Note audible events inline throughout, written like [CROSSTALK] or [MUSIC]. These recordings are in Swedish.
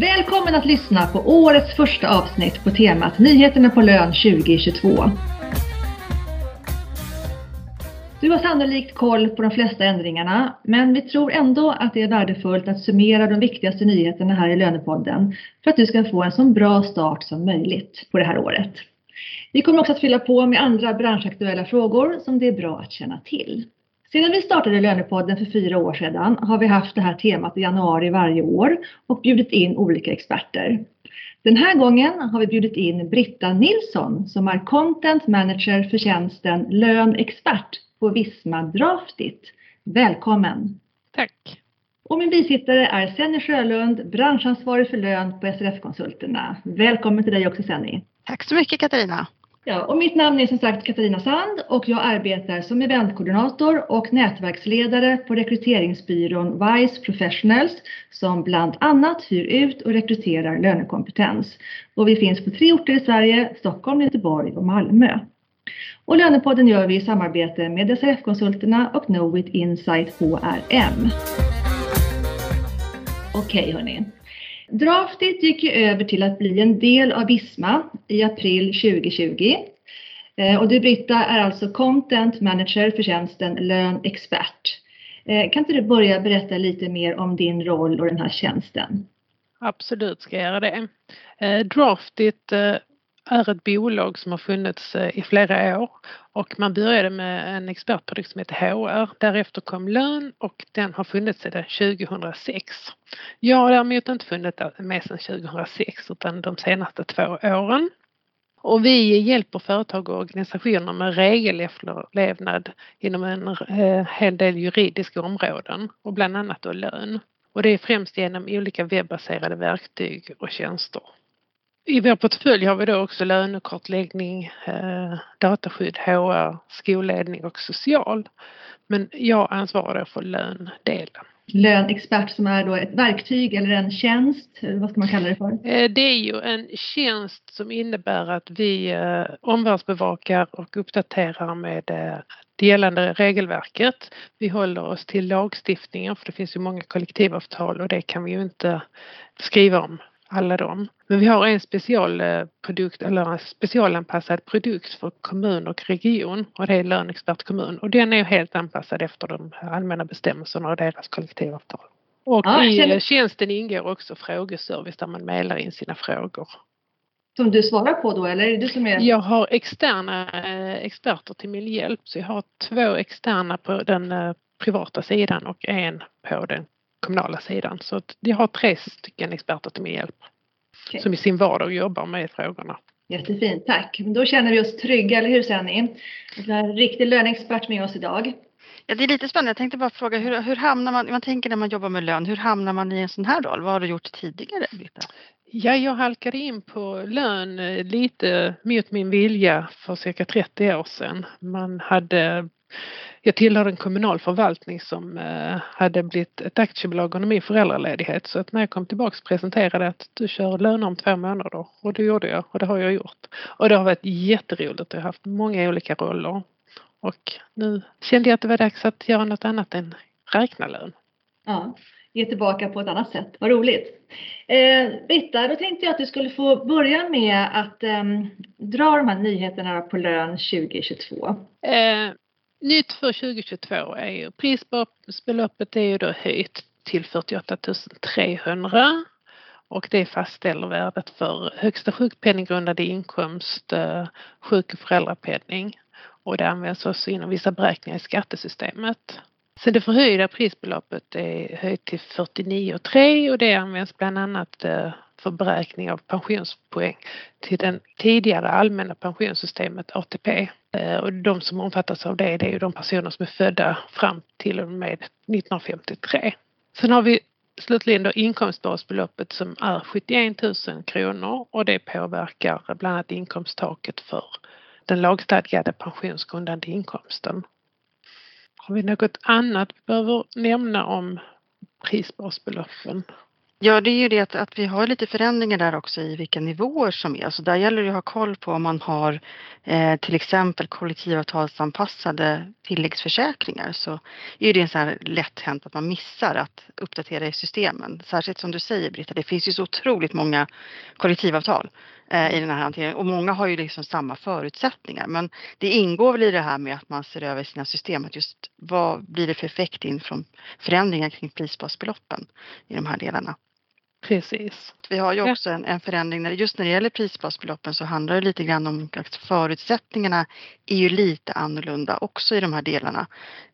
Välkommen att lyssna på årets första avsnitt på temat Nyheterna på lön 2022. Du har sannolikt koll på de flesta ändringarna, men vi tror ändå att det är värdefullt att summera de viktigaste nyheterna här i Lönepodden för att du ska få en så bra start som möjligt på det här året. Vi kommer också att fylla på med andra branschaktuella frågor som det är bra att känna till. Sedan vi startade Lönepodden för fyra år sedan har vi haft det här temat i januari varje år och bjudit in olika experter. Den här gången har vi bjudit in Britta Nilsson som är Content Manager för tjänsten Lönexpert på Visma Draftit. Välkommen! Tack! Och min bisittare är Senny Sjölund, branschansvarig för lön på SRF-konsulterna. Välkommen till dig också Senny! Tack så mycket Katarina! Ja, och mitt namn är som sagt Katarina Sand och jag arbetar som eventkoordinator och nätverksledare på rekryteringsbyrån Wise Professionals som bland annat hyr ut och rekryterar lönekompetens. Och vi finns på tre orter i Sverige, Stockholm, Göteborg och Malmö. Och Lönepodden gör vi i samarbete med SRF-konsulterna och Knowit Insight HRM. Okej okay, hörni. Draftit gick ju över till att bli en del av Visma i april 2020. Eh, och du Britta är alltså Content Manager för tjänsten Lön Expert. Eh, kan inte du börja berätta lite mer om din roll och den här tjänsten? Absolut ska jag göra det. Eh, Draftit är ett bolag som har funnits i flera år och man började med en expertprodukt som heter HR. Därefter kom lön och den har funnits sedan 2006. Jag har däremot inte funnits med sedan 2006 utan de senaste två åren. Och vi hjälper företag och organisationer med regelefterlevnad inom en eh, hel del juridiska områden och bland annat då lön. Och det är främst genom olika webbaserade verktyg och tjänster. I vår portfölj har vi då också lönekartläggning, eh, dataskydd, HR, skolledning och social. Men jag ansvarar för löndelen. Lönexpert som är då ett verktyg eller en tjänst, vad ska man kalla det för? Eh, det är ju en tjänst som innebär att vi eh, omvärldsbevakar och uppdaterar med det gällande regelverket. Vi håller oss till lagstiftningen för det finns ju många kollektivavtal och det kan vi ju inte skriva om alla dem. Men vi har en specialprodukt eller en specialanpassad produkt för kommun och region och det är Lönexpert kommun och den är helt anpassad efter de allmänna bestämmelserna och deras kollektivavtal. Och ja, i känner... tjänsten ingår också frågeservice där man mejlar in sina frågor. Som du svarar på då eller är det du som är? Jag har externa eh, experter till min hjälp så jag har två externa på den eh, privata sidan och en på den kommunala sidan. Så jag har tre stycken experter till min hjälp. Okay. Som i sin vardag jobbar med frågorna. Jättefint, tack. Då känner vi oss trygga, eller hur Senni? Vi har en riktig löneexpert med oss idag. Ja, det är lite spännande. Jag tänkte bara fråga, hur, hur hamnar man, man tänker när man jobbar med lön, hur hamnar man i en sån här roll? Vad har du gjort tidigare, Britta? Ja, jag halkade in på lön eh, lite mot min vilja för cirka 30 år sedan. Man hade jag tillhörde en kommunal förvaltning som eh, hade blivit ett aktiebolag under min föräldraledighet så att när jag kom tillbaks presenterade att du kör löner om två månader och det gjorde jag och det har jag gjort. Och det har varit jätteroligt. Jag har haft många olika roller och nu kände jag att det var dags att göra något annat än räkna lön. Ja, ge tillbaka på ett annat sätt. Vad roligt. Eh, Britta, då tänkte jag att du skulle få börja med att eh, dra de här nyheterna på lön 2022. Eh, Nytt för 2022 är ju prisbeloppet är ju då höjt till 48 300 och det fastställer värdet för högsta sjukpenninggrundande inkomst, eh, sjuk och föräldrapenning och det används också inom vissa beräkningar i skattesystemet. Sen det förhöjda prisbeloppet är höjt till 49 3 och det används bland annat eh, för beräkning av pensionspoäng till den tidigare allmänna pensionssystemet ATP. Eh, och de som omfattas av det, det är ju de personer som är födda fram till och med 1953. Sen har vi slutligen då inkomstbasbeloppet som är 71 000 kronor och det påverkar bland annat inkomsttaket för den lagstadgade pensionsgrundande inkomsten. Har vi något annat vi behöver nämna om prisbasbeloppen? Ja, det är ju det att, att vi har lite förändringar där också i vilka nivåer som är. Så där gäller det att ha koll på om man har eh, till exempel kollektivavtalsanpassade tilläggsförsäkringar så är det en så här lätt hänt att man missar att uppdatera i systemen. Särskilt som du säger Britta, det finns ju så otroligt många kollektivavtal eh, i den här hanteringen och många har ju liksom samma förutsättningar. Men det ingår väl i det här med att man ser över sina system, att just vad blir det för effekt in från förändringar kring prisbasbeloppen i de här delarna. Precis. Vi har ju också en, en förändring när just när det gäller prisbasbeloppen så handlar det lite grann om att förutsättningarna är ju lite annorlunda också i de här delarna.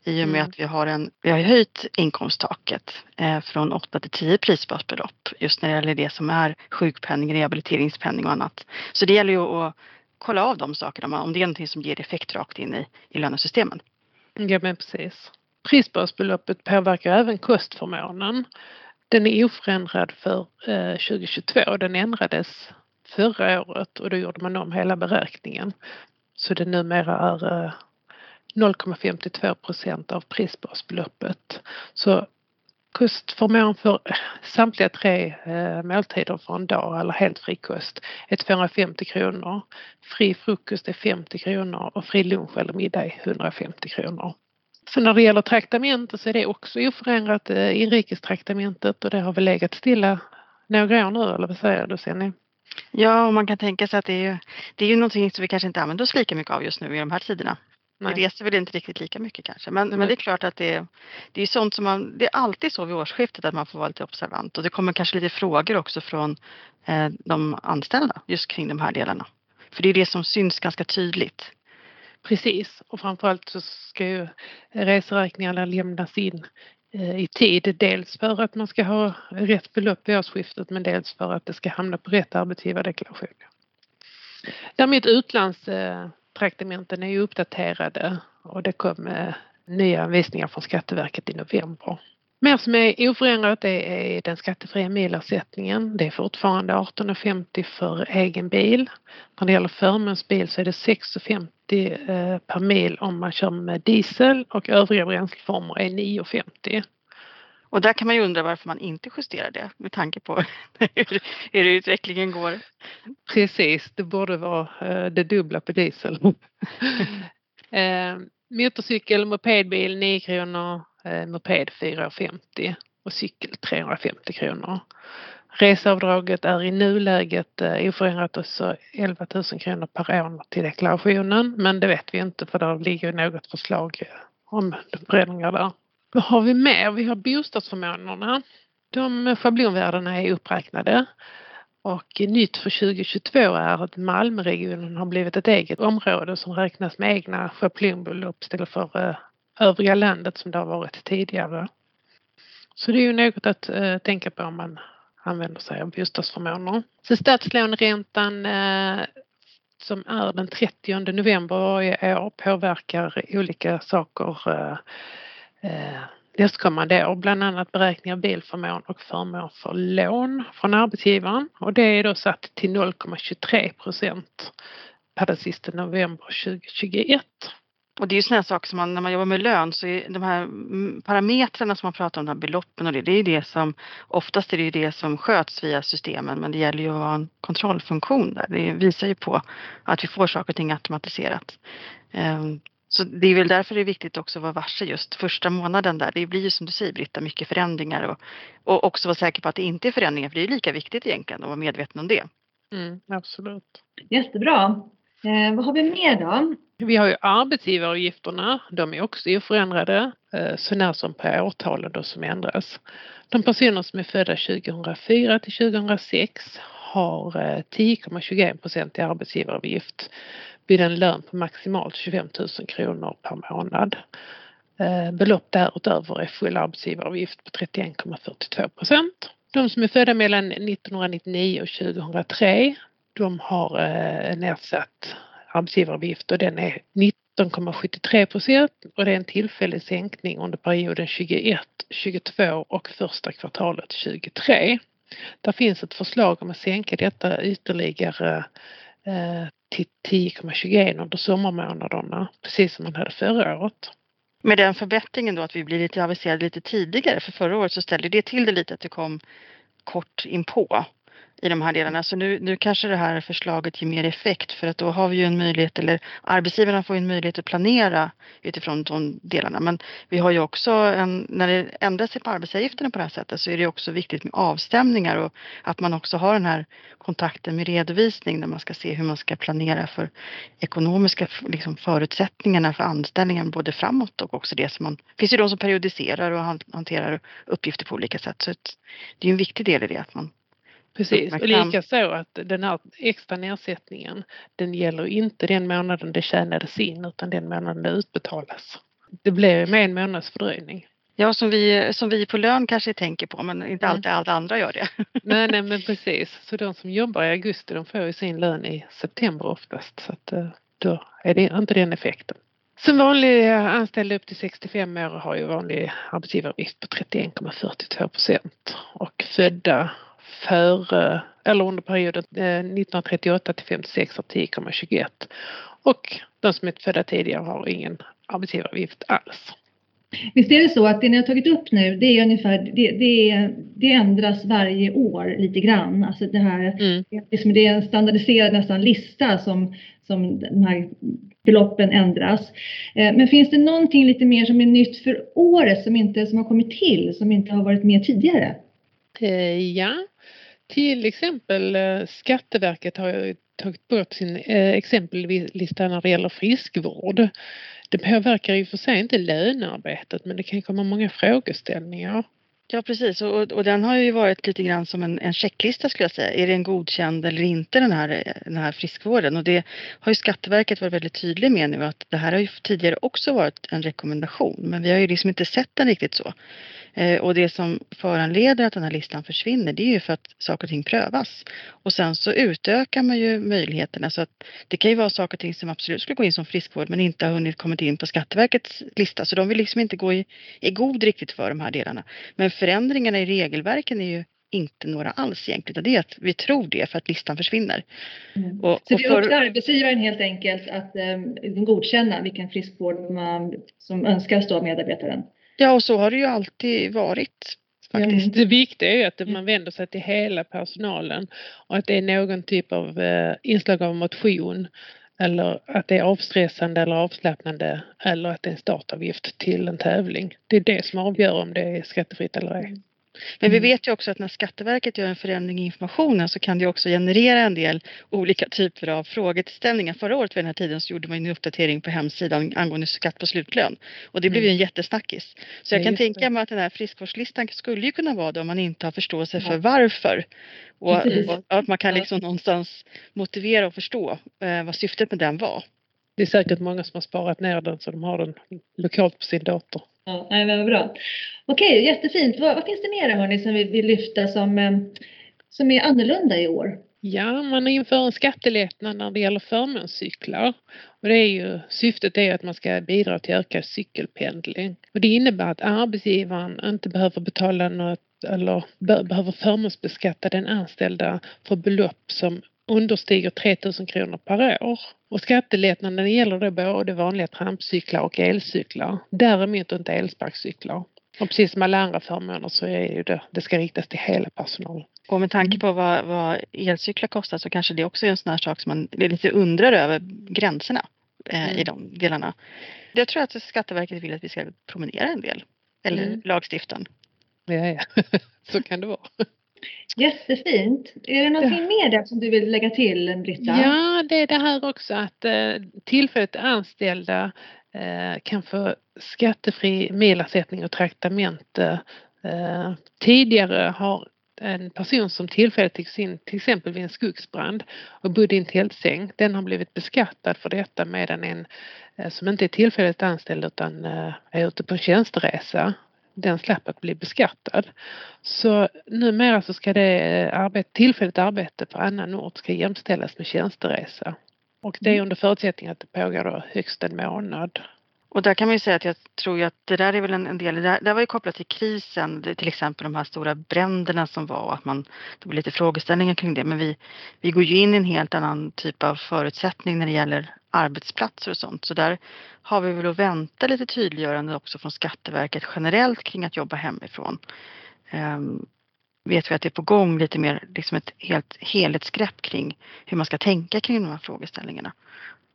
I och med Mm. att vi har en, vi har höjt inkomsttaket eh, från 8 till 10 prisbasbelopp just när det gäller det som är sjukpenning, rehabiliteringspenning och annat. Så det gäller ju att kolla av de sakerna om det är någonting som ger effekt rakt in i, i lönesystemen. Ja men precis. Prisbasbeloppet påverkar även kostförmånen. Den är oförändrad för eh, 2022. Den ändrades förra året och då gjorde man om hela beräkningen. Så det numera är eh, 0,52 procent av prisbasbeloppet. Så kostförmån för eh, samtliga tre måltider för en dag eller helt fri kost är 250 kronor. Fri frukost är 50 kronor och fri lunch eller middag är 150 kronor. Så när det gäller traktamente så är det också oförändrat eh, inrikestraktamentet och det har väl legat stilla några år nu eller vad säger du Senni? Ja, och man kan tänka sig att det är ju, det är ju någonting som vi kanske inte använder oss lika mycket av just nu i de här tiderna. Nej. Vi reser väl inte riktigt lika mycket kanske. Men, men det är klart att det är, det är sånt som man, det är alltid så vid årsskiftet att man får vara lite observant. Och det kommer kanske lite frågor också från eh, de anställda just kring de här delarna. För det är det som syns ganska tydligt. Precis och framförallt så ska ju reseräkningarna lämnas in eh, i tid. Dels för att man ska ha rätt belopp vid årsskiftet men dels för att det ska hamna på rätt arbetsgivardeklaration. Däremot utlandstraktamenten är ju uppdaterade och det kom nya anvisningar från Skatteverket i november. Mer som är oförändrat det är den skattefria milersättningen. Det är fortfarande 18,50 för egen bil. När det gäller förmånsbil så är det 6,50 eh, per mil om man kör med diesel och övriga bränsleformer är 9,50. Och där kan man ju undra varför man inte justerar det med tanke på [LAUGHS] hur, hur utvecklingen går. Precis, det borde vara eh, det dubbla på diesel. [LAUGHS] eh, motorcykel, mopedbil 9 kronor, Eh, moped 4,50 och cykel 350 kronor. Reseavdraget är i nuläget eh, oförändrat och så 11 000 kronor per år till deklarationen men det vet vi inte för det ligger något förslag eh, om förändringar där. Vad har vi mer? Vi har bostadsförmånerna. De schablonvärdena är uppräknade och nytt för 2022 är att Malmöregionen har blivit ett eget område som räknas med egna schablonbelopp istället för övriga landet som det har varit tidigare. Så det är ju något att eh, tänka på om man använder sig av bostadsförmåner. Så statslåneräntan eh, som är den 30 november varje år påverkar olika saker eh, eh nästkommande år, bland annat beräkning av bilförmån och förmån för lån från arbetsgivaren och det är då satt till 0,23 procent per den sista november 2021. Och det är ju sådana saker som man, när man jobbar med lön så är de här parametrarna som man pratar om, de här beloppen och det, det är ju det som oftast är det ju det som sköts via systemen men det gäller ju att ha en kontrollfunktion där. Det visar ju på att vi får saker och ting automatiserat. Ehm, Så det är väl därför det är viktigt också att vara varse just första månaden där. Det blir ju som du säger Britta mycket förändringar och, och också vara säker på att det inte är förändringar för det är lika viktigt egentligen att vara medveten om det. Mm, absolut. Jättebra. Eh, vad har vi mer då? Vi har ju arbetsgivaravgifterna, de är också oförändrade eh, så när som på årtalen då som ändras. De personer som är födda 2004 till 2006 har eh, 10,21 procent i arbetsgivaravgift vid en lön på maximalt 25 000 kronor per månad. Eh, Belopp därutöver är full arbetsgivaravgift på 31,42 procent. De som är födda mellan 1999 och 2003 de har eh, en nedsatt arbetsgivaravgift och den är 19,73 procent och det är en tillfällig sänkning under perioden 21, 22 och första kvartalet 23. Där finns ett förslag om att sänka detta ytterligare eh, till 10,21 under sommarmånaderna precis som man hade förra året. Med den förbättringen då att vi blir lite aviserade lite tidigare för förra året så ställde det till det lite att det kom kort inpå i de här delarna. Så nu, nu kanske det här förslaget ger mer effekt för att då har vi ju en möjlighet eller arbetsgivarna får en möjlighet att planera utifrån de delarna. Men vi har ju också en, när det ändrar sig på arbetsgivaravgifterna på det här sättet så är det också viktigt med avstämningar och att man också har den här kontakten med redovisning när man ska se hur man ska planera för ekonomiska liksom, förutsättningarna för anställningen både framåt och också det som man, det finns ju de som periodiserar och hanterar uppgifter på olika sätt så det är en viktig del i det att man Precis, och likaså att den här extra nedsättningen den gäller inte den månaden det tjänades in utan den månaden det utbetalas. Det blir med en månads fördröjning. Ja, som vi, som vi på lön kanske tänker på men inte alltid mm. alla andra gör det. [LAUGHS] nej, nej men precis. Så de som jobbar i augusti de får ju sin lön i september oftast så att eh, då är det inte den effekten. Som vanliga anställda upp till 65 år har ju vanlig arbetsgivaravgift på 31,42 procent och födda före eller under perioden 1938 eh, till 56 har 10,21 och de som är födda tidigare har ingen arbetsgivaravgift alls. Visst är det så att det ni har tagit upp nu, det är ungefär, det, det, det ändras varje år lite grann. Alltså det här, mm. liksom det är en standardiserad nästan lista som, som de här beloppen ändras. Eh, men finns det någonting lite mer som är nytt för året som inte som har kommit till, som inte har varit med tidigare? Eh, ja, till exempel eh, Skatteverket har tagit bort sin eh, exempellista när det gäller friskvård. Det påverkar ju för sig inte lönearbetet men det kan komma många frågeställningar. Ja precis och, och den har ju varit lite grann som en, en checklista skulle jag säga. Är den godkänd eller inte den här, den här friskvården? Och det har ju Skatteverket varit väldigt tydlig med nu att det här har ju tidigare också varit en rekommendation men vi har ju liksom inte sett den riktigt så. Eh, och det som föranleder att den här listan försvinner det är ju för att saker och ting prövas. Och sen så utökar man ju möjligheterna så att det kan ju vara saker och ting som absolut skulle gå in som friskvård men inte har hunnit kommit in på Skatteverkets lista. Så de vill liksom inte gå i, i god riktigt för de här delarna. Men förändringarna i regelverken är ju inte några alls egentligen. Det är att vi tror det för att listan försvinner. Mm. Och, så det är upp till arbetsgivaren helt enkelt att um, godkänna vilken friskvård man, som önskas då av medarbetaren? Ja, och så har det ju alltid varit. Faktiskt. Det viktiga är ju att man vänder sig till hela personalen och att det är någon typ av eh, inslag av motion eller att det är avstressande eller avslappnande eller att det är en startavgift till en tävling. Det är det som avgör om det är skattefritt eller ej. Men vi mm. vet ju också att när Skatteverket gör en förändring i informationen så kan det också generera en del olika typer av frågeställningar. Förra året vid den här tiden så gjorde man en uppdatering på hemsidan angående skatt på slutlön och det blev ju en mm. jättesnackis. Så jag kan tänka mig att den här friskvårdslistan skulle ju kunna vara det om man inte har förståelse för varför. Och, och, att man kan liksom någonstans motivera och förstå eh, vad syftet med den var. Det är säkert många som har sparat ner den så de har den lokalt på sin dator. Ja, nej, men bra. Okej, jättefint. Vad, vad finns det mer hörni som vi vill lyfta som, eh, som är annorlunda i år? Ja, man inför en skattelättnad när det gäller förmånscyklar. Och det är ju, syftet är att man ska bidra till ökad cykelpendling. Och det innebär att arbetsgivaren inte behöver betala något eller behöver förmånsbeskatta den anställda för belopp som understiger 3000 kronor per år. Och skattelättnaden gäller då både vanliga trampcyklar och elcyklar. Däremot inte elsparkcyklar. Och precis som alla andra förmåner så är det, det ska riktas till hela personalen. Och med tanke på vad, vad elcyklar kostar så kanske det också är en sån här sak som man lite undrar över gränserna eh, mm. i de delarna. Jag tror att Skatteverket vill att vi ska promenera en del. Eller mm. lagstiftan. Ja, ja. [LAUGHS] så kan det vara. Jättefint. Är det någonting ja. mer där som du vill lägga till Britta? Ja, det är det här också att eh, tillfälligt anställda eh, kan få skattefri milersättning och traktamente. Eh, tidigare har en person som tillfälligt gick in till exempel vid en skogsbrand och bodde i en tältsäng, den har blivit beskattad för detta medan en som inte är tillfälligt anställd utan är ute på en tjänsteresa den slapp bli beskattad. Så numera så ska det eh, arbete, tillfälligt arbete på annan ort ska jämställas med tjänsteresa. Och det är mm. under förutsättning att det pågår högst en månad. Och där kan man ju säga att jag tror att det där är väl en, del, det, där, var ju kopplat till krisen, till exempel de här stora bränderna som var, att man, det var lite frågeställningar kring det, men vi, vi går ju in i en helt annan typ av förutsättning när det gäller arbetsplatser och sånt. Så där har vi väl att vänta lite tydliggörande också från Skatteverket generellt kring att jobba hemifrån. Um, vet vi att det är på gång lite mer liksom ett helt helhetsgrepp kring hur man ska tänka kring de här frågeställningarna.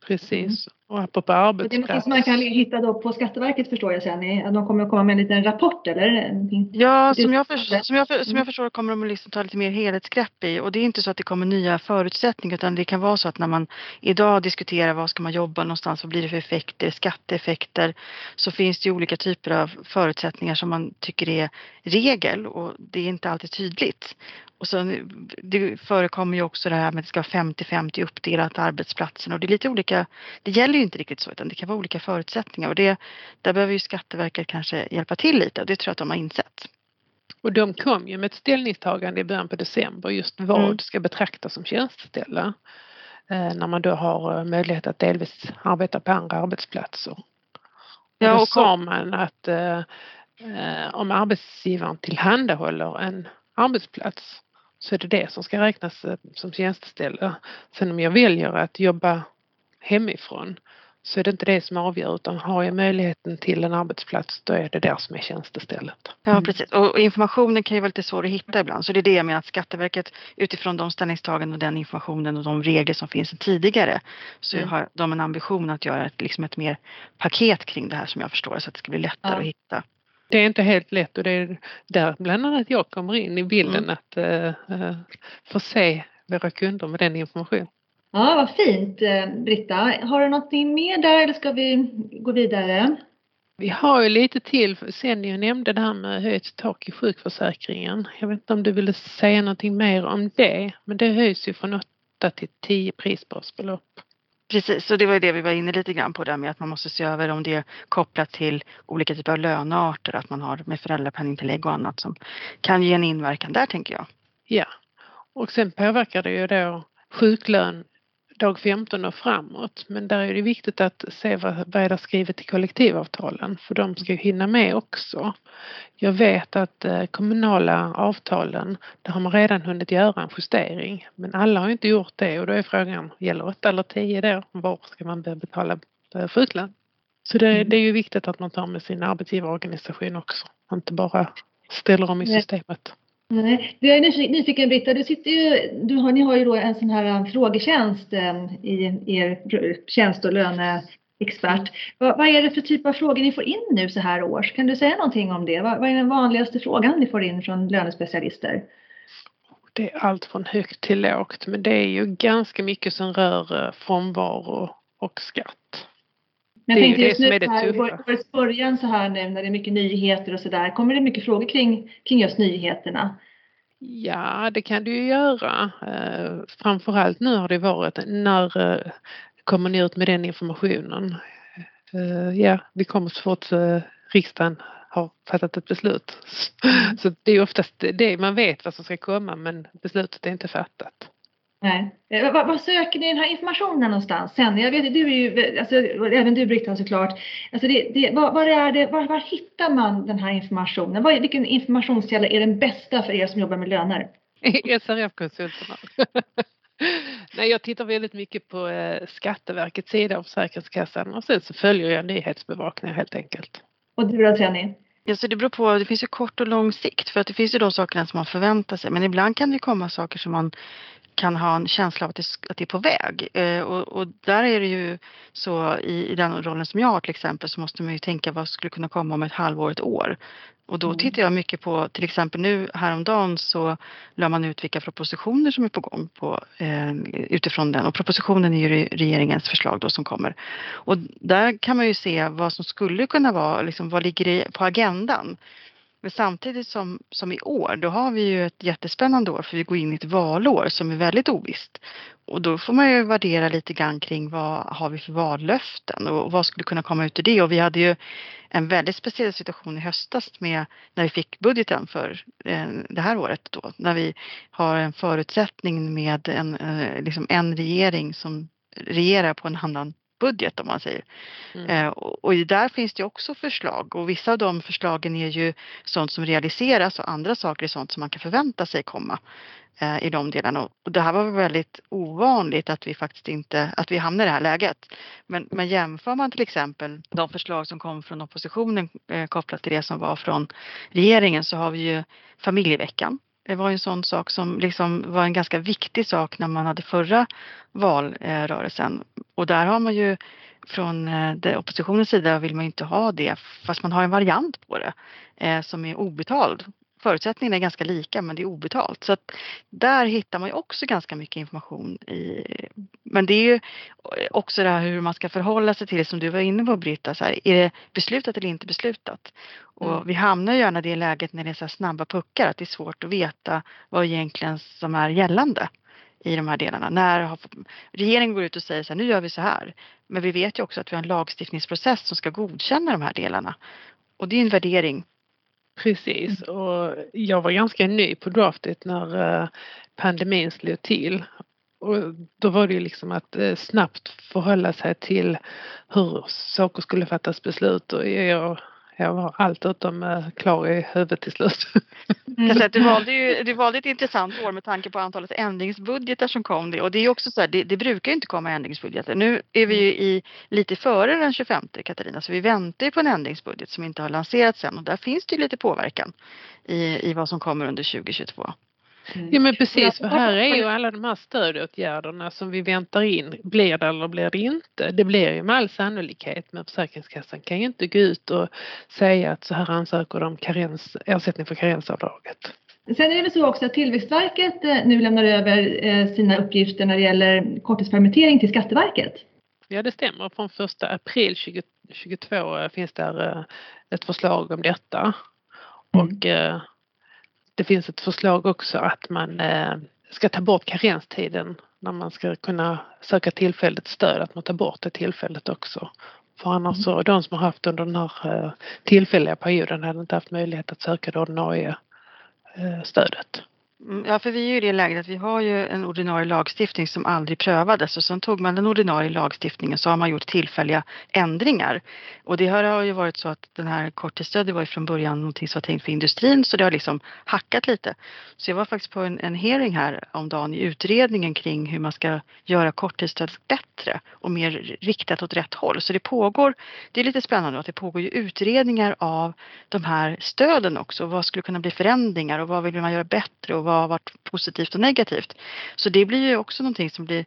Precis. Mm. Och apropå arbetsplats. Det är något man kan hitta då på Skatteverket förstår jag sen. De kommer att komma med en liten rapport eller? Ja, som jag, för, som, jag för, som jag förstår kommer de att liksom ta lite mer helhetsgrepp i och det är inte så att det kommer nya förutsättningar utan det kan vara så att när man idag diskuterar vad ska man jobba någonstans, vad blir det för effekter, skatteeffekter så finns det ju olika typer av förutsättningar som man tycker är regel och det är inte alltid tydligt. Och sen, det förekommer ju också det här med att det ska vara 50-50 uppdelat arbetsplatsen och det är lite olika, det gäller ju inte riktigt så utan det kan vara olika förutsättningar och det, där behöver ju Skatteverket kanske hjälpa till lite och det tror jag att de har insett. Och de kom ju med ett ställningstagande i början på december just vad mm. ska betraktas som tjänsteställe. Eh, när man då har eh, möjlighet att delvis arbeta på andra arbetsplatser. Ja, och då sa man att eh, eh, om arbetsgivaren tillhandahåller en arbetsplats så är det det som ska räknas eh, som tjänsteställe. Sen om jag väljer att jobba hemifrån så är det inte det som avgör utan har jag möjligheten till en arbetsplats då är det där som är tjänstestället. Ja mm. precis och informationen kan ju vara lite svår att hitta ibland så det är det jag menar att Skatteverket utifrån de ställningstaganden och den informationen och de regler som finns tidigare så mm. har de en ambition att göra ett, liksom ett mer paket kring det här som jag förstår så att det ska bli lättare ja. att hitta. Det är inte helt lätt och det är där bland annat jag kommer in i bilden mm. att uh, uh, förse våra kunder med den informationen. Ja, vad fint eh, Britta. Har du någonting mer där eller ska vi gå vidare? Vi har ju lite till sen jag nämnde det här med höjt tak i sjukförsäkringen. Jag vet inte om du ville säga någonting mer om det, men det höjs ju från 8 till 10 prisbasbelopp. Precis, och det var ju det vi var inne lite grann på där med att man måste se över om det är kopplat till olika typer av lönearter, att man har med föräldrapenningtillägg och annat som kan ge en inverkan där tänker jag. Ja, och sen påverkar det ju då sjuklön dag 15 och framåt. Men där är det viktigt att se vad, vad är det skrivet i kollektivavtalen för de ska ju hinna med också. Jag vet att eh, kommunala avtalen, där har man redan hunnit göra en justering men alla har inte gjort det och då är frågan, gäller 8 eller 10 då? Var ska man börja betala eh, sjuklön? Så det, mm. det är ju viktigt att man tar med sin arbetsgivarorganisation också, inte bara ställer om i systemet. Nej, jag är nyfiken Britta, du sitter ju, du har, ni har ju då en sån här um, frågetjänst um, i er tjänst och löneexpert. Vad, vad, är det för typ av frågor ni får in nu så här års? Kan du säga någonting om det? Vad, vad är den vanligaste frågan ni får in från lönespecialister? Det är allt från högt till lågt men det är ju ganska mycket som rör eh, frånvaro och skatt. Men jag tänkte just nu här, årets början så här nu när det är mycket nyheter och så där. Kommer det mycket frågor kring, kring just nyheterna? Ja, det kan du ju göra. Eh, framförallt nu har det varit när eh, kommer ni ut med den informationen? Eh, ja, vi kommer så fort riksdagen har fattat ett beslut. Mm. Så det är oftast det man vet vad som ska komma men beslutet är inte fattat. Nej. Eh, vad, vad, söker ni den här informationen någonstans sen? Jag vet, du är ju, alltså, även du Britta såklart. Alltså det, det, var, var, är det, var, var, hittar man den här informationen? Var, vilken informationskälla är den bästa för er som jobbar med löner? [LAUGHS] SRF-konsulterna. [LAUGHS] Nej, jag tittar väldigt mycket på eh, Skatteverkets sida och Försäkringskassan och sen så följer jag nyhetsbevakningen helt enkelt. Och du då Jenny? Ja, så det beror på, det finns ju kort och lång sikt för att det finns ju de sakerna som man förväntar sig men ibland kan det komma saker som man kan ha en känsla av att det, att det är på väg. Eh, och, och, där är det ju så i, i, den rollen som jag har till exempel så måste man ju tänka vad skulle kunna komma om ett halvår, ett år. Och då mm. tittar jag mycket på till exempel nu häromdagen så la man ut vilka propositioner som är på gång på, eh, utifrån den och propositionen är ju regeringens förslag då som kommer. Och där kan man ju se vad som skulle kunna vara, liksom, vad ligger på agendan. Men samtidigt som, som i år, då har vi ju ett jättespännande år för vi går in i ett valår som är väldigt ovisst. Och då får man ju värdera lite grann kring vad har vi för vallöften och vad skulle kunna komma ut ur det. Och vi hade ju en väldigt speciell situation i höstas med när vi fick budgeten för eh, det här året då. När vi har en förutsättning med en, eh, liksom en regering som regerar på en annan budget om man säger. Mm. Eh, och, och där finns det också förslag och vissa av de förslagen är ju sånt som realiseras och andra saker är sånt som man kan förvänta sig komma eh, i de delarna. Och det här var väldigt ovanligt att vi faktiskt inte, att vi hamnar i det här läget. Men, men jämför man till exempel de förslag som kom från oppositionen eh, kopplat till det som var från regeringen så har vi ju familjeveckan det var ju en sån sak som liksom var en ganska viktig sak när man hade förra valrörelsen. Och där har man ju från eh, oppositionens sida vill man inte ha det fast man har en variant på det eh, som är obetald. Förutsättningarna är ganska lika men det är obetalt. Så att där hittar man ju också ganska mycket information i. Men det är ju också det här hur man ska förhålla sig till det som du var inne på Britta. Så här, är det beslutat eller inte beslutat? Och mm. vi hamnar ju gärna i det läget när det är så snabba puckar att det är svårt att veta vad egentligen som är gällande i de här delarna. När regeringen går ut och säger så här, nu gör vi så här. Men vi vet ju också att vi har en lagstiftningsprocess som ska godkänna de här delarna. Och det är en värdering. Precis och jag var ganska ny på draftet när eh, pandemin slog till. Och då var det ju liksom att eh, snabbt förhålla sig till hur saker skulle fattas beslut och jag jag var allt utom eh, klar i huvudet till slut. Mm. Säga, du, valde ju, du valde ett intressant år med tanke på antalet ändringsbudgetar som kom. Det. Och det är också så här, det, det, brukar inte komma ändringsbudgetar. Nu är vi ju i, lite före den 25 Katarina så vi väntar ju på en ändringsbudget som inte har lanserats än och där finns det ju lite påverkan i, i vad som kommer under 2022. Mm. Ja men precis, för här är ju alla de här stödåtgärderna som vi väntar in, blir det eller blir det inte? Det blir ju med all sannolikhet men Försäkringskassan kan ju inte gå ut och säga att så här ansöker de karens, ersättning för karensavdraget. Sen är det väl så också att Tillväxtverket eh, nu lämnar över eh, sina uppgifter när det gäller korttidspermittering till Skatteverket. Ja det stämmer, från 1 april 2022 eh, finns det ett förslag om detta. Mm. Och det finns ett förslag också att man eh, ska ta bort karenstiden när man ska kunna söka tillfälligt stöd, att man tar bort det tillfället också. För annars så, de som har haft under den här eh, tillfälliga perioden hade inte haft möjlighet att söka det ordinarie eh, stödet. Mm, ja, för vi är ju i det läget att vi har ju en ordinarie lagstiftning som aldrig prövades och sen tog man den ordinarie lagstiftningen så har man gjort tillfälliga ändringar. Och det har ju varit så att den här korttidsstödet var ju från början någonting som var tänkt för industrin så det har liksom hackat lite. Så jag var faktiskt på en, en hearing här om dagen i utredningen kring hur man ska göra korttidsstödet bättre och mer riktat åt rätt håll. Så det pågår, det är lite spännande att det pågår ju utredningar av de här stöden också. Vad skulle kunna bli förändringar och vad vill man göra bättre och vad har varit positivt och negativt. Så det blir ju också någonting som blir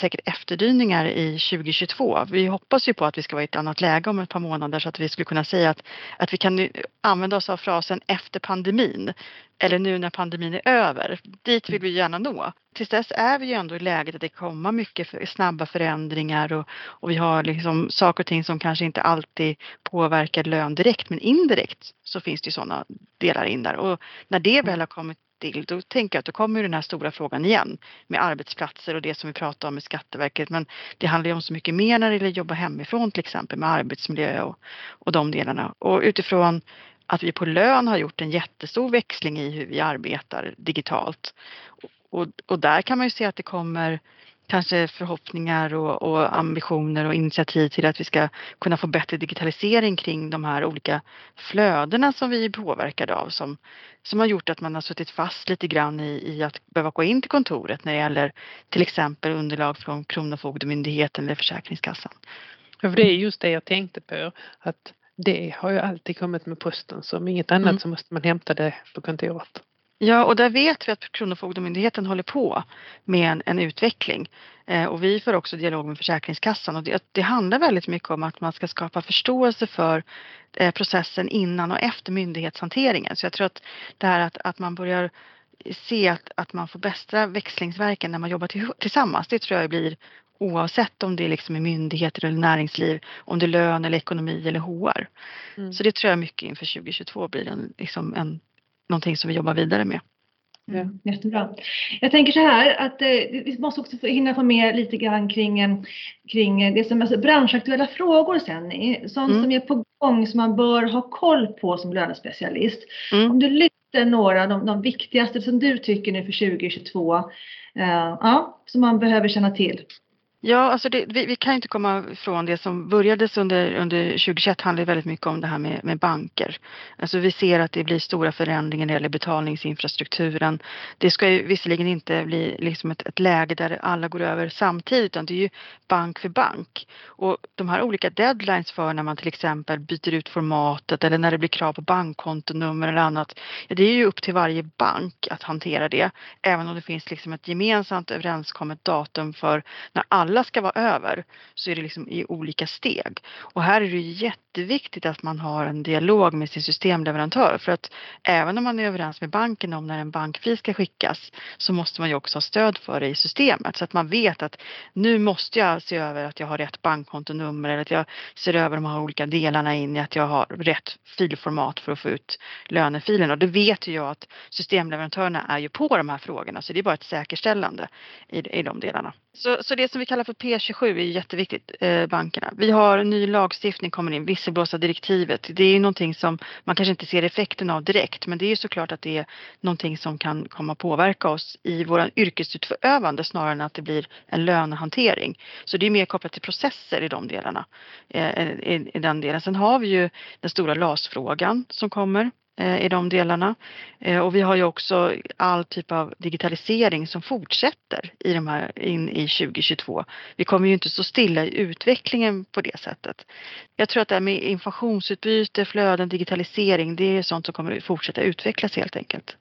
säkert efterdyningar i 2022. Vi hoppas ju på att vi ska vara i ett annat läge om ett par månader så att vi skulle kunna säga att, att vi kan använda oss av frasen efter pandemin eller nu när pandemin är över. Dit vill vi gärna nå. Tills dess är vi ju ändå i läget att det kommer mycket för, snabba förändringar och, och vi har liksom saker och ting som kanske inte alltid påverkar lön direkt men indirekt så finns det ju sådana delar in där och när det väl har kommit till, då tänker jag att då kommer den här stora frågan igen med arbetsplatser och det som vi pratar om med Skatteverket. Men det handlar ju om så mycket mer när det gäller att jobba hemifrån till exempel med arbetsmiljö och, och de delarna. Och utifrån att vi på lön har gjort en jättestor växling i hur vi arbetar digitalt. Och, och där kan man ju se att det kommer kanske förhoppningar och, och, ambitioner och initiativ till att vi ska kunna få bättre digitalisering kring de här olika flödena som vi är påverkade av som, som har gjort att man har suttit fast lite grann i, i att behöva gå in till kontoret när det gäller till exempel underlag från Kronofogdemyndigheten eller Försäkringskassan. För det är just det jag tänkte på att det har ju alltid kommit med posten så om inget annat mm. så måste man hämta det på kontoret. Ja, och där vet vi att Kronofogdemyndigheten håller på med en, en utveckling. Eh, och vi får också dialog med Försäkringskassan och det, det, handlar väldigt mycket om att man ska skapa förståelse för eh, processen innan och efter myndighetshanteringen. Så jag tror att det här att, att man börjar se att, att man får bästa växlingsverken när man jobbar till, tillsammans, det tror jag blir oavsett om det är liksom myndigheter eller näringsliv, om det är lön eller ekonomi eller HR. Mm. Så det tror jag mycket inför 2022 blir en, liksom en någonting som vi jobbar vidare med. Mm, jättebra. Jag tänker så här att eh, vi måste också hinna få med lite grann kring, eh, kring det som är alltså branschaktuella frågor sen. Sånt mm. som är på gång som man bör ha koll på som lönespecialist. Mm. Om du lyfter några av de, de, viktigaste som du tycker nu för 2022, eh, ja, som man behöver känna till. Ja, alltså det, vi, vi, kan inte komma ifrån det som började under, under 2021 handlar väldigt mycket om det här med, med, banker. Alltså vi ser att det blir stora förändringar när det gäller betalningsinfrastrukturen. Det ska ju visserligen inte bli liksom ett, ett läge där alla går över samtidigt utan det är ju bank för bank. Och de här olika deadlines för när man till exempel byter ut formatet eller när det blir krav på bankkontonummer eller annat. Ja, det är ju upp till varje bank att hantera det. Även om det finns liksom ett gemensamt överenskommet datum för när alla ska vara över så är det liksom i olika steg. Och här är det jätteviktigt att man har en dialog med sin systemleverantör för att även om man är överens med banken om när en bankfil ska skickas så måste man ju också ha stöd för det i systemet så att man vet att nu måste jag se över att jag har rätt bankkontonummer eller att jag ser över de här olika delarna in i att jag har rätt filformat för att få ut lönefilen och det vet ju jag att systemleverantörerna är ju på de här frågorna så det är bara ett säkerställande i, i de delarna. Så, så det som vi kallar för P27 är jätteviktigt, eh, bankerna. Vi har ny lagstiftning kommer in, visselblåsardirektivet. Det är ju någonting som man kanske inte ser effekten av direkt men det är ju såklart att det är någonting som kan komma påverka oss i våran yrkesutövande snarare än att det blir en lönehantering. Så det är mer kopplat till processer i de delarna. Eh, I, i den delen. Sen har vi ju den stora LAS-frågan som kommer Eh, i de delarna. Eh, och vi har ju också all typ av digitalisering som fortsätter i de här in i 2022. Vi kommer ju inte stå stilla i utvecklingen på det sättet. Jag tror att det här med informationsutbyte, flöden, digitalisering, det är sånt som kommer att fortsätta utvecklas helt enkelt.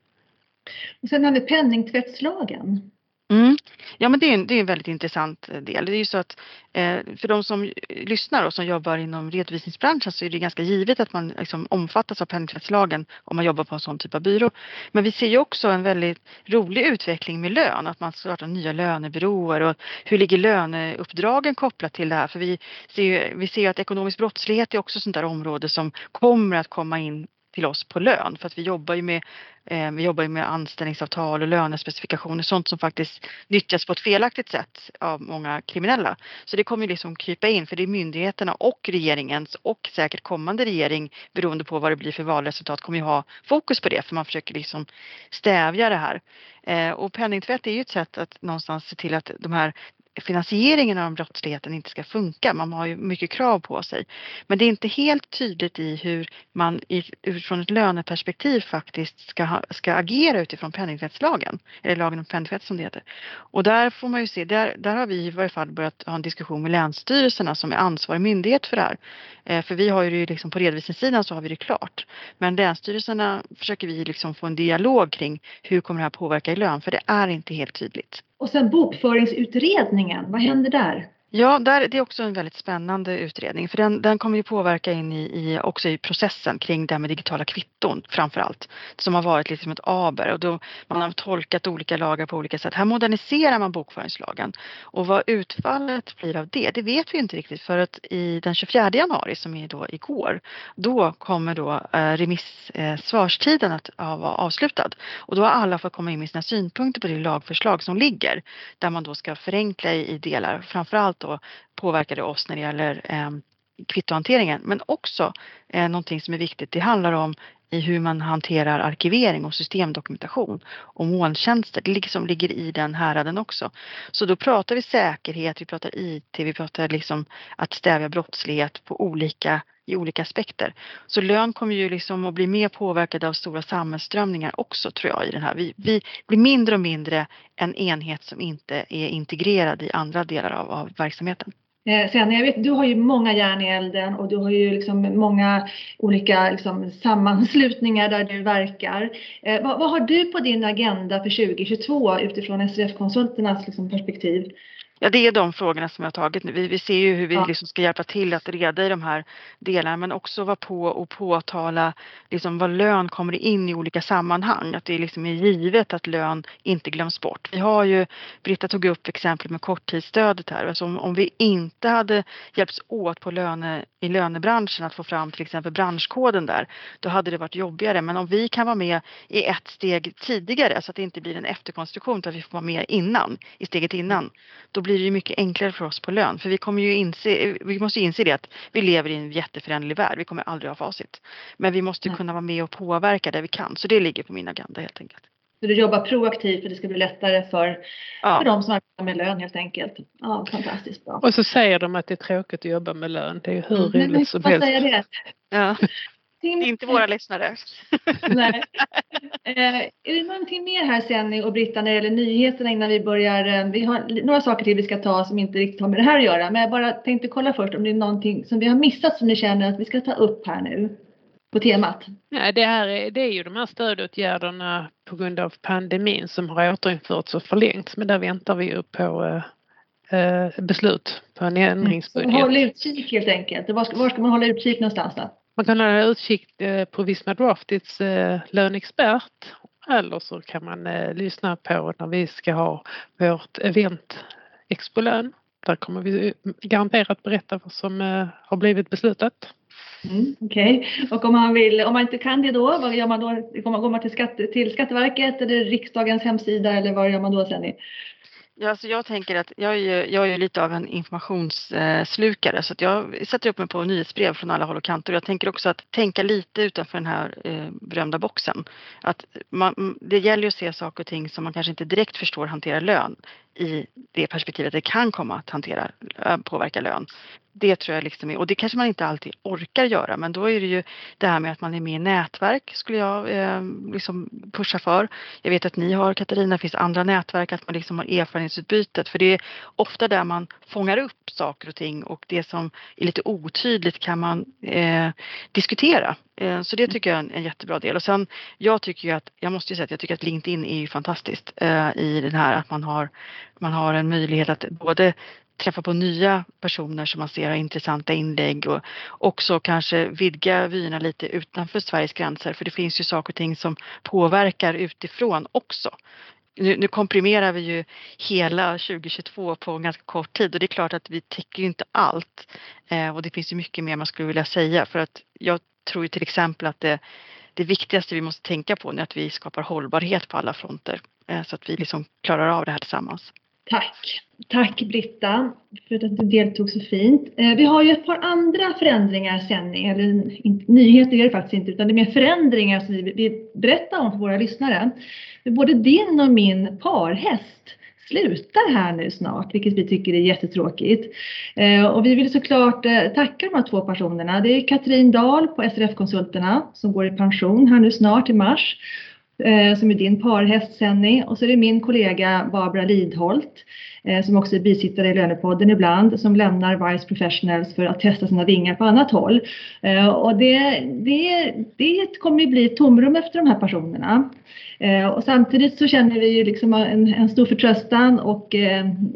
Och sen har vi penningtvättslagen. Mm. Ja men det är, en, det är en väldigt intressant eh, del. Det är ju så att eh, för de som lyssnar och som jobbar inom redovisningsbranschen så är det ganska givet att man liksom omfattas av penningtvättslagen om man jobbar på en sån typ av byrå. Men vi ser ju också en väldigt rolig utveckling med lön, att man startar nya lönebyråer och hur ligger löneuppdragen kopplat till det här? För vi ser ju, vi ser ju att ekonomisk brottslighet är också sånt där område som kommer att komma in till oss på lön för att vi jobbar ju med, eh, vi jobbar ju med anställningsavtal och lönespecifikationer, sånt som faktiskt nyttjas på ett felaktigt sätt av många kriminella. Så det kommer ju liksom krypa in för det är myndigheterna och regeringens och säkert kommande regering beroende på vad det blir för valresultat kommer ju ha fokus på det för man försöker liksom stävja det här. Eh, och penningtvätt är ju ett sätt att någonstans se till att de här finansieringen av brottsligheten inte ska funka. Man har ju mycket krav på sig. Men det är inte helt tydligt i hur man utifrån ett löneperspektiv faktiskt ska, ska agera utifrån penningtvättslagen. Eller lagen om penningtvätt som det heter. Och där får man ju se, där, där har vi i varje fall börjat ha en diskussion med länsstyrelserna som är ansvarig myndighet för det här. Eh, för vi har ju det liksom på redovisningssidan så har vi det klart. Men länsstyrelserna försöker vi liksom få en dialog kring hur kommer det här påverka i lön? För det är inte helt tydligt. Och sen bokföringsutredningen, vad händer där? Ja, där, det är också en väldigt spännande utredning. För den, den kommer ju påverka in i, i, också i processen kring det här med digitala kvitton framför allt. Som har varit lite som ett aber. Och då man har tolkat olika lagar på olika sätt. Här moderniserar man bokföringslagen. Och vad utfallet blir av det, det vet vi inte riktigt. För att i den 24 januari som är då igår, då kommer då eh, remissvarstiden eh, att vara avslutad. Och då har alla fått komma in med sina synpunkter på det lagförslag som ligger. Där man då ska förenkla i, i delar, framför allt då påverkade oss när det gäller eh, kvittohanteringen. Men också eh, någonting som är viktigt, det handlar om i hur man hanterar arkivering och systemdokumentation och molntjänster. Det liksom ligger i den häraden också. Så då pratar vi säkerhet, vi pratar IT, vi pratar liksom att stävja brottslighet på olika, i olika aspekter. Så lön kommer ju liksom att bli mer påverkad av stora samhällsströmningar också tror jag i den här. Vi, vi blir mindre och mindre en enhet som inte är integrerad i andra delar av, av verksamheten. Eh, sen, jag vet, du har ju många järn i elden och du har ju liksom många olika liksom sammanslutningar där du verkar. Eh, vad, vad, har du på din agenda för 2022 utifrån SRF-konsulternas liksom perspektiv? Ja, det är de frågorna som jag har tagit nu. Vi, vi ser ju hur vi ja. liksom ska hjälpa till att reda i de här delarna men också vara på och påtala liksom vad lön kommer in i olika sammanhang. Att det liksom är givet att lön inte glöms bort. Vi har ju, Britta tog upp exempel med korttidsstödet här. Alltså om, om vi inte hade hjälpts åt på löne, i lönebranschen att få fram till exempel branschkoden där, då hade det varit jobbigare. Men om vi kan vara med i ett steg tidigare så att det inte blir en efterkonstruktion utan vi får vara med innan, i steget innan, då blir det ju mycket enklare för oss på lön. För vi kommer ju inse, vi måste ju inse det att vi lever i en jätteföränderlig värld. Vi kommer aldrig ha facit. Men vi måste kunna vara med och påverka där vi kan. Så det ligger på min agenda helt enkelt. Så du jobbar proaktivt för att det ska bli lättare för, Ja. för de som arbetar med lön helt enkelt. Ja, fantastiskt bra. Och så säger de att det är tråkigt att jobba med lön. Det är ju hur roligt som vad helst. säger det? Ja. Är inte våra lyssnare. [LAUGHS] Nej. Eh, är det någonting mer här Senni och Britta när det gäller nyheterna innan vi börjar? Eh, vi har några saker till vi ska ta som inte riktigt har med det här att göra. Men jag bara tänkte kolla först om det är någonting som vi har missat som ni känner att vi ska ta upp här nu på temat. Ja, det, här är, det är ju de här stödåtgärderna på grund av pandemin som har återinförts och förlängts. Men där väntar vi ju på eh, eh, beslut på en Så ändringsbudget. håll utkik helt enkelt. Var ska, var ska man hålla utkik någonstans då? Man kan hålla utkik eh, på Visma Draftits eh, lönexpert löneexpert eller så kan man eh, lyssna på när vi ska ha vårt event Expolön. Där kommer vi garanterat berätta vad som har blivit beslutat. Mm, Okej, och om man, vill, om man inte kan det då, vad gör man då? Går man, går man till, skatte, till Skatteverket eller riksdagens hemsida eller vad gör man då Senni? Ja, alltså jag tänker att jag är ju, jag är ju lite av en informationsslukare så att jag sätter upp mig på nyhetsbrev från alla håll och kanter. Och jag tänker också att tänka lite utanför den här eh, berömda boxen. Att man, det gäller ju att se saker och ting som man kanske inte direkt förstår hanterar lön i det perspektivet att det kan komma att hantera, eh, påverka lön. Det tror jag liksom är, och det kanske man inte alltid orkar göra men då är det ju det här med att man är med i nätverk skulle jag eh, liksom pusha för. Jag vet att ni har Katarina, det finns andra nätverk, att man liksom har erfarenhetsutbytet för det är ofta där man fångar upp saker och ting och det som är lite otydligt kan man eh, diskutera. Eh, så det tycker jag är en, en jättebra del. Och sen jag tycker ju att, jag måste ju säga att jag tycker att LinkedIn är ju fantastiskt eh, i den här att man har, man har en möjlighet att både träffa på nya personer som man ser har intressanta inlägg och också kanske vidga vyerna lite utanför Sveriges gränser för det finns ju saker och ting som påverkar utifrån också. Nu, nu komprimerar vi ju hela 2022 på en ganska kort tid och det är klart att vi täcker ju inte allt. Eh, och det finns ju mycket mer man skulle vilja säga för att jag tror ju till exempel att det, det viktigaste vi måste tänka på är att vi skapar hållbarhet på alla fronter eh, så att vi liksom klarar av det här tillsammans. Tack! Tack Britta för att du deltog så fint. Eh, vi har ju ett par andra förändringar sen, eller nyheter är det faktiskt inte, utan det är mer förändringar som vi vill berätta om för våra lyssnare. Både din och min parhäst slutar här nu snart, vilket vi tycker är jättetråkigt. Eh, och vi vill såklart eh, tacka de här två personerna. Det är Katrin Dahl på SRF-konsulterna som går i pension här nu snart i mars Eh, som är din parhäst Senny och så är det min kollega Barbara Lidholt eh, som också är bisittare i Lönepodden ibland som lämnar Vice Professionals för att testa sina vingar på annat håll. Eh, och det, det, det kommer ju bli ett tomrum efter de här personerna. Och samtidigt så känner vi ju liksom en, en stor förtröstan och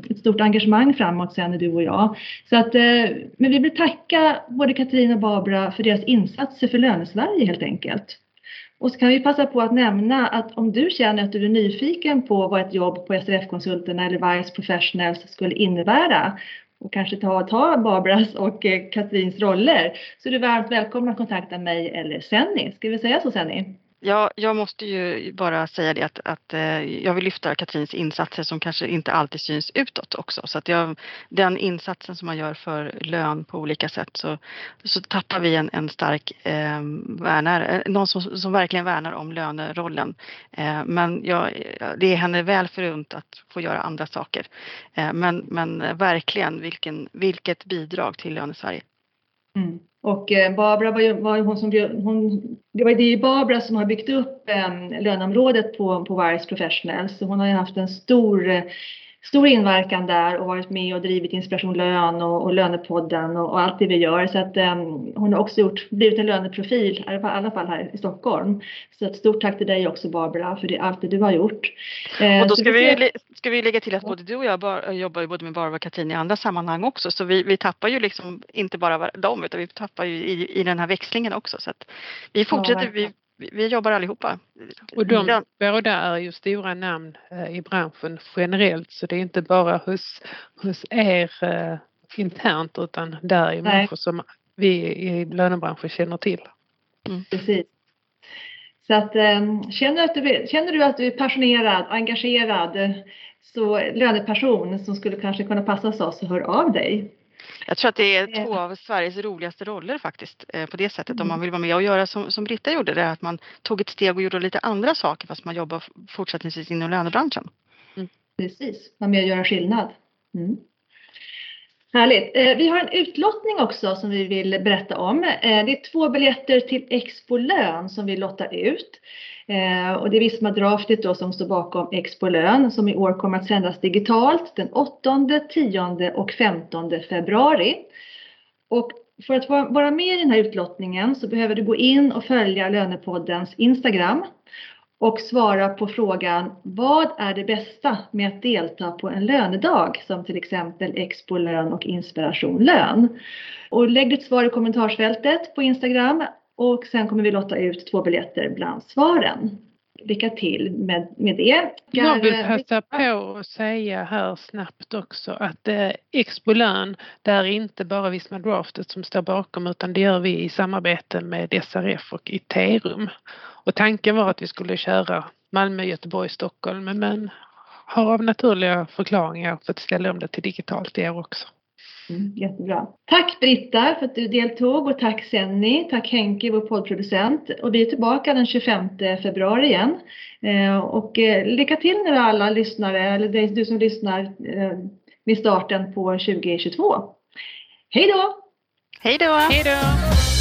ett stort engagemang framåt sen du och jag. Så att, men vi vill tacka både Katrin och Barbara för deras insatser för Lönesverige helt enkelt. Och så kan vi passa på att nämna att om du känner att du är nyfiken på vad ett jobb på SRF-konsulterna eller Vice Professionals skulle innebära och kanske ta, ta Barbaras och eh, Katrins roller så är du varmt välkommen att kontakta mig eller Senni. Ska vi säga så Senni? Ja, jag måste ju bara säga det att, att eh, jag vill lyfta Katrins insatser som kanske inte alltid syns utåt också. Så att jag, den insatsen som man gör för lön på olika sätt så, så tappar vi en, en stark eh, värnare, eh, någon som, som verkligen värnar om lönerollen. Eh, men jag, det är henne väl förunt att få göra andra saker. Eh, men, men eh, verkligen vilken, vilket bidrag till Lönesverige. Mm. Och eh, Barbara var ju, var ju hon som hon, det var ju Barbara som har byggt upp eh, löneområdet på, på Vice Professionals. Så hon har ju haft en stor, eh, stor inverkan där och varit med och drivit Inspiration Lön och, och Lönepodden och, och allt det vi gör. Så att eh, hon har också gjort, blivit en löneprofil, i alla fall här i Stockholm. Så ett stort tack till dig också Barbara för det, allt det du har gjort. Eh, och då ska vi, vi ska vi lägga till att både du och jag bar, jobbar ju både med Barbara och Katrin i andra sammanhang också så vi, vi tappar ju liksom inte bara dem utan vi tappar ju i, i den här växlingen också så att vi fortsätter, vi, verkligen. Vi, vi jobbar allihopa. Och de Lön- båda är ju stora namn eh, i branschen generellt så det är inte bara hos, hos er eh, internt utan där är Nej. människor som vi i lönebranschen känner till. Precis. Så att, eh, känner, att du, känner du att du är passionerad, engagerad, så löneperson som skulle kanske kunna passa hos oss, så hör av dig. Jag tror att det är två av Sveriges roligaste roller faktiskt på det sättet mm. om man vill vara med och göra som, som Britta gjorde, det att man tog ett steg och gjorde lite andra saker fast man jobbar fortsättningsvis inom lönebranschen. Mm. Precis, vara med och göra skillnad. Mm. Härligt. Eh, vi har en utlottning också som vi vill berätta om. Eh, det är två biljetter till Expo Lön som vi lottar ut. Eh, och det är Visma Draftit då som står bakom Expo Lön som i år kommer att sändas digitalt den 8, 10 och 15 februari. Och för att vara med i den här utlottningen så behöver du gå in och följa Lönepoddens Instagram och svara på frågan vad är det bästa med att delta på en lönedag som till exempel Expo lön och Inspiration lön. Och lägg ditt svar i kommentarsfältet på Instagram och sen kommer vi lotta ut två biljetter bland svaren. Lycka till med, med det. Jag vill passa på att säga här snabbt också att eh, Expo lön, det är inte bara Visma Draftet som står bakom utan det gör vi i samarbete med SRF och Iterum. Och tanken var att vi skulle köra Malmö, Göteborg, Stockholm men har av naturliga förklaringar fått ställa om det till digitalt i år också. Mm, jättebra. Tack Britta för att du deltog och tack Senni, tack Henke, vår poddproducent. Och vi är tillbaka den 25 februari igen. Eh, och eh, lycka till nu alla lyssnare, eller du som lyssnar eh, vid starten på 2022. Hej då! Hej då! Hej då!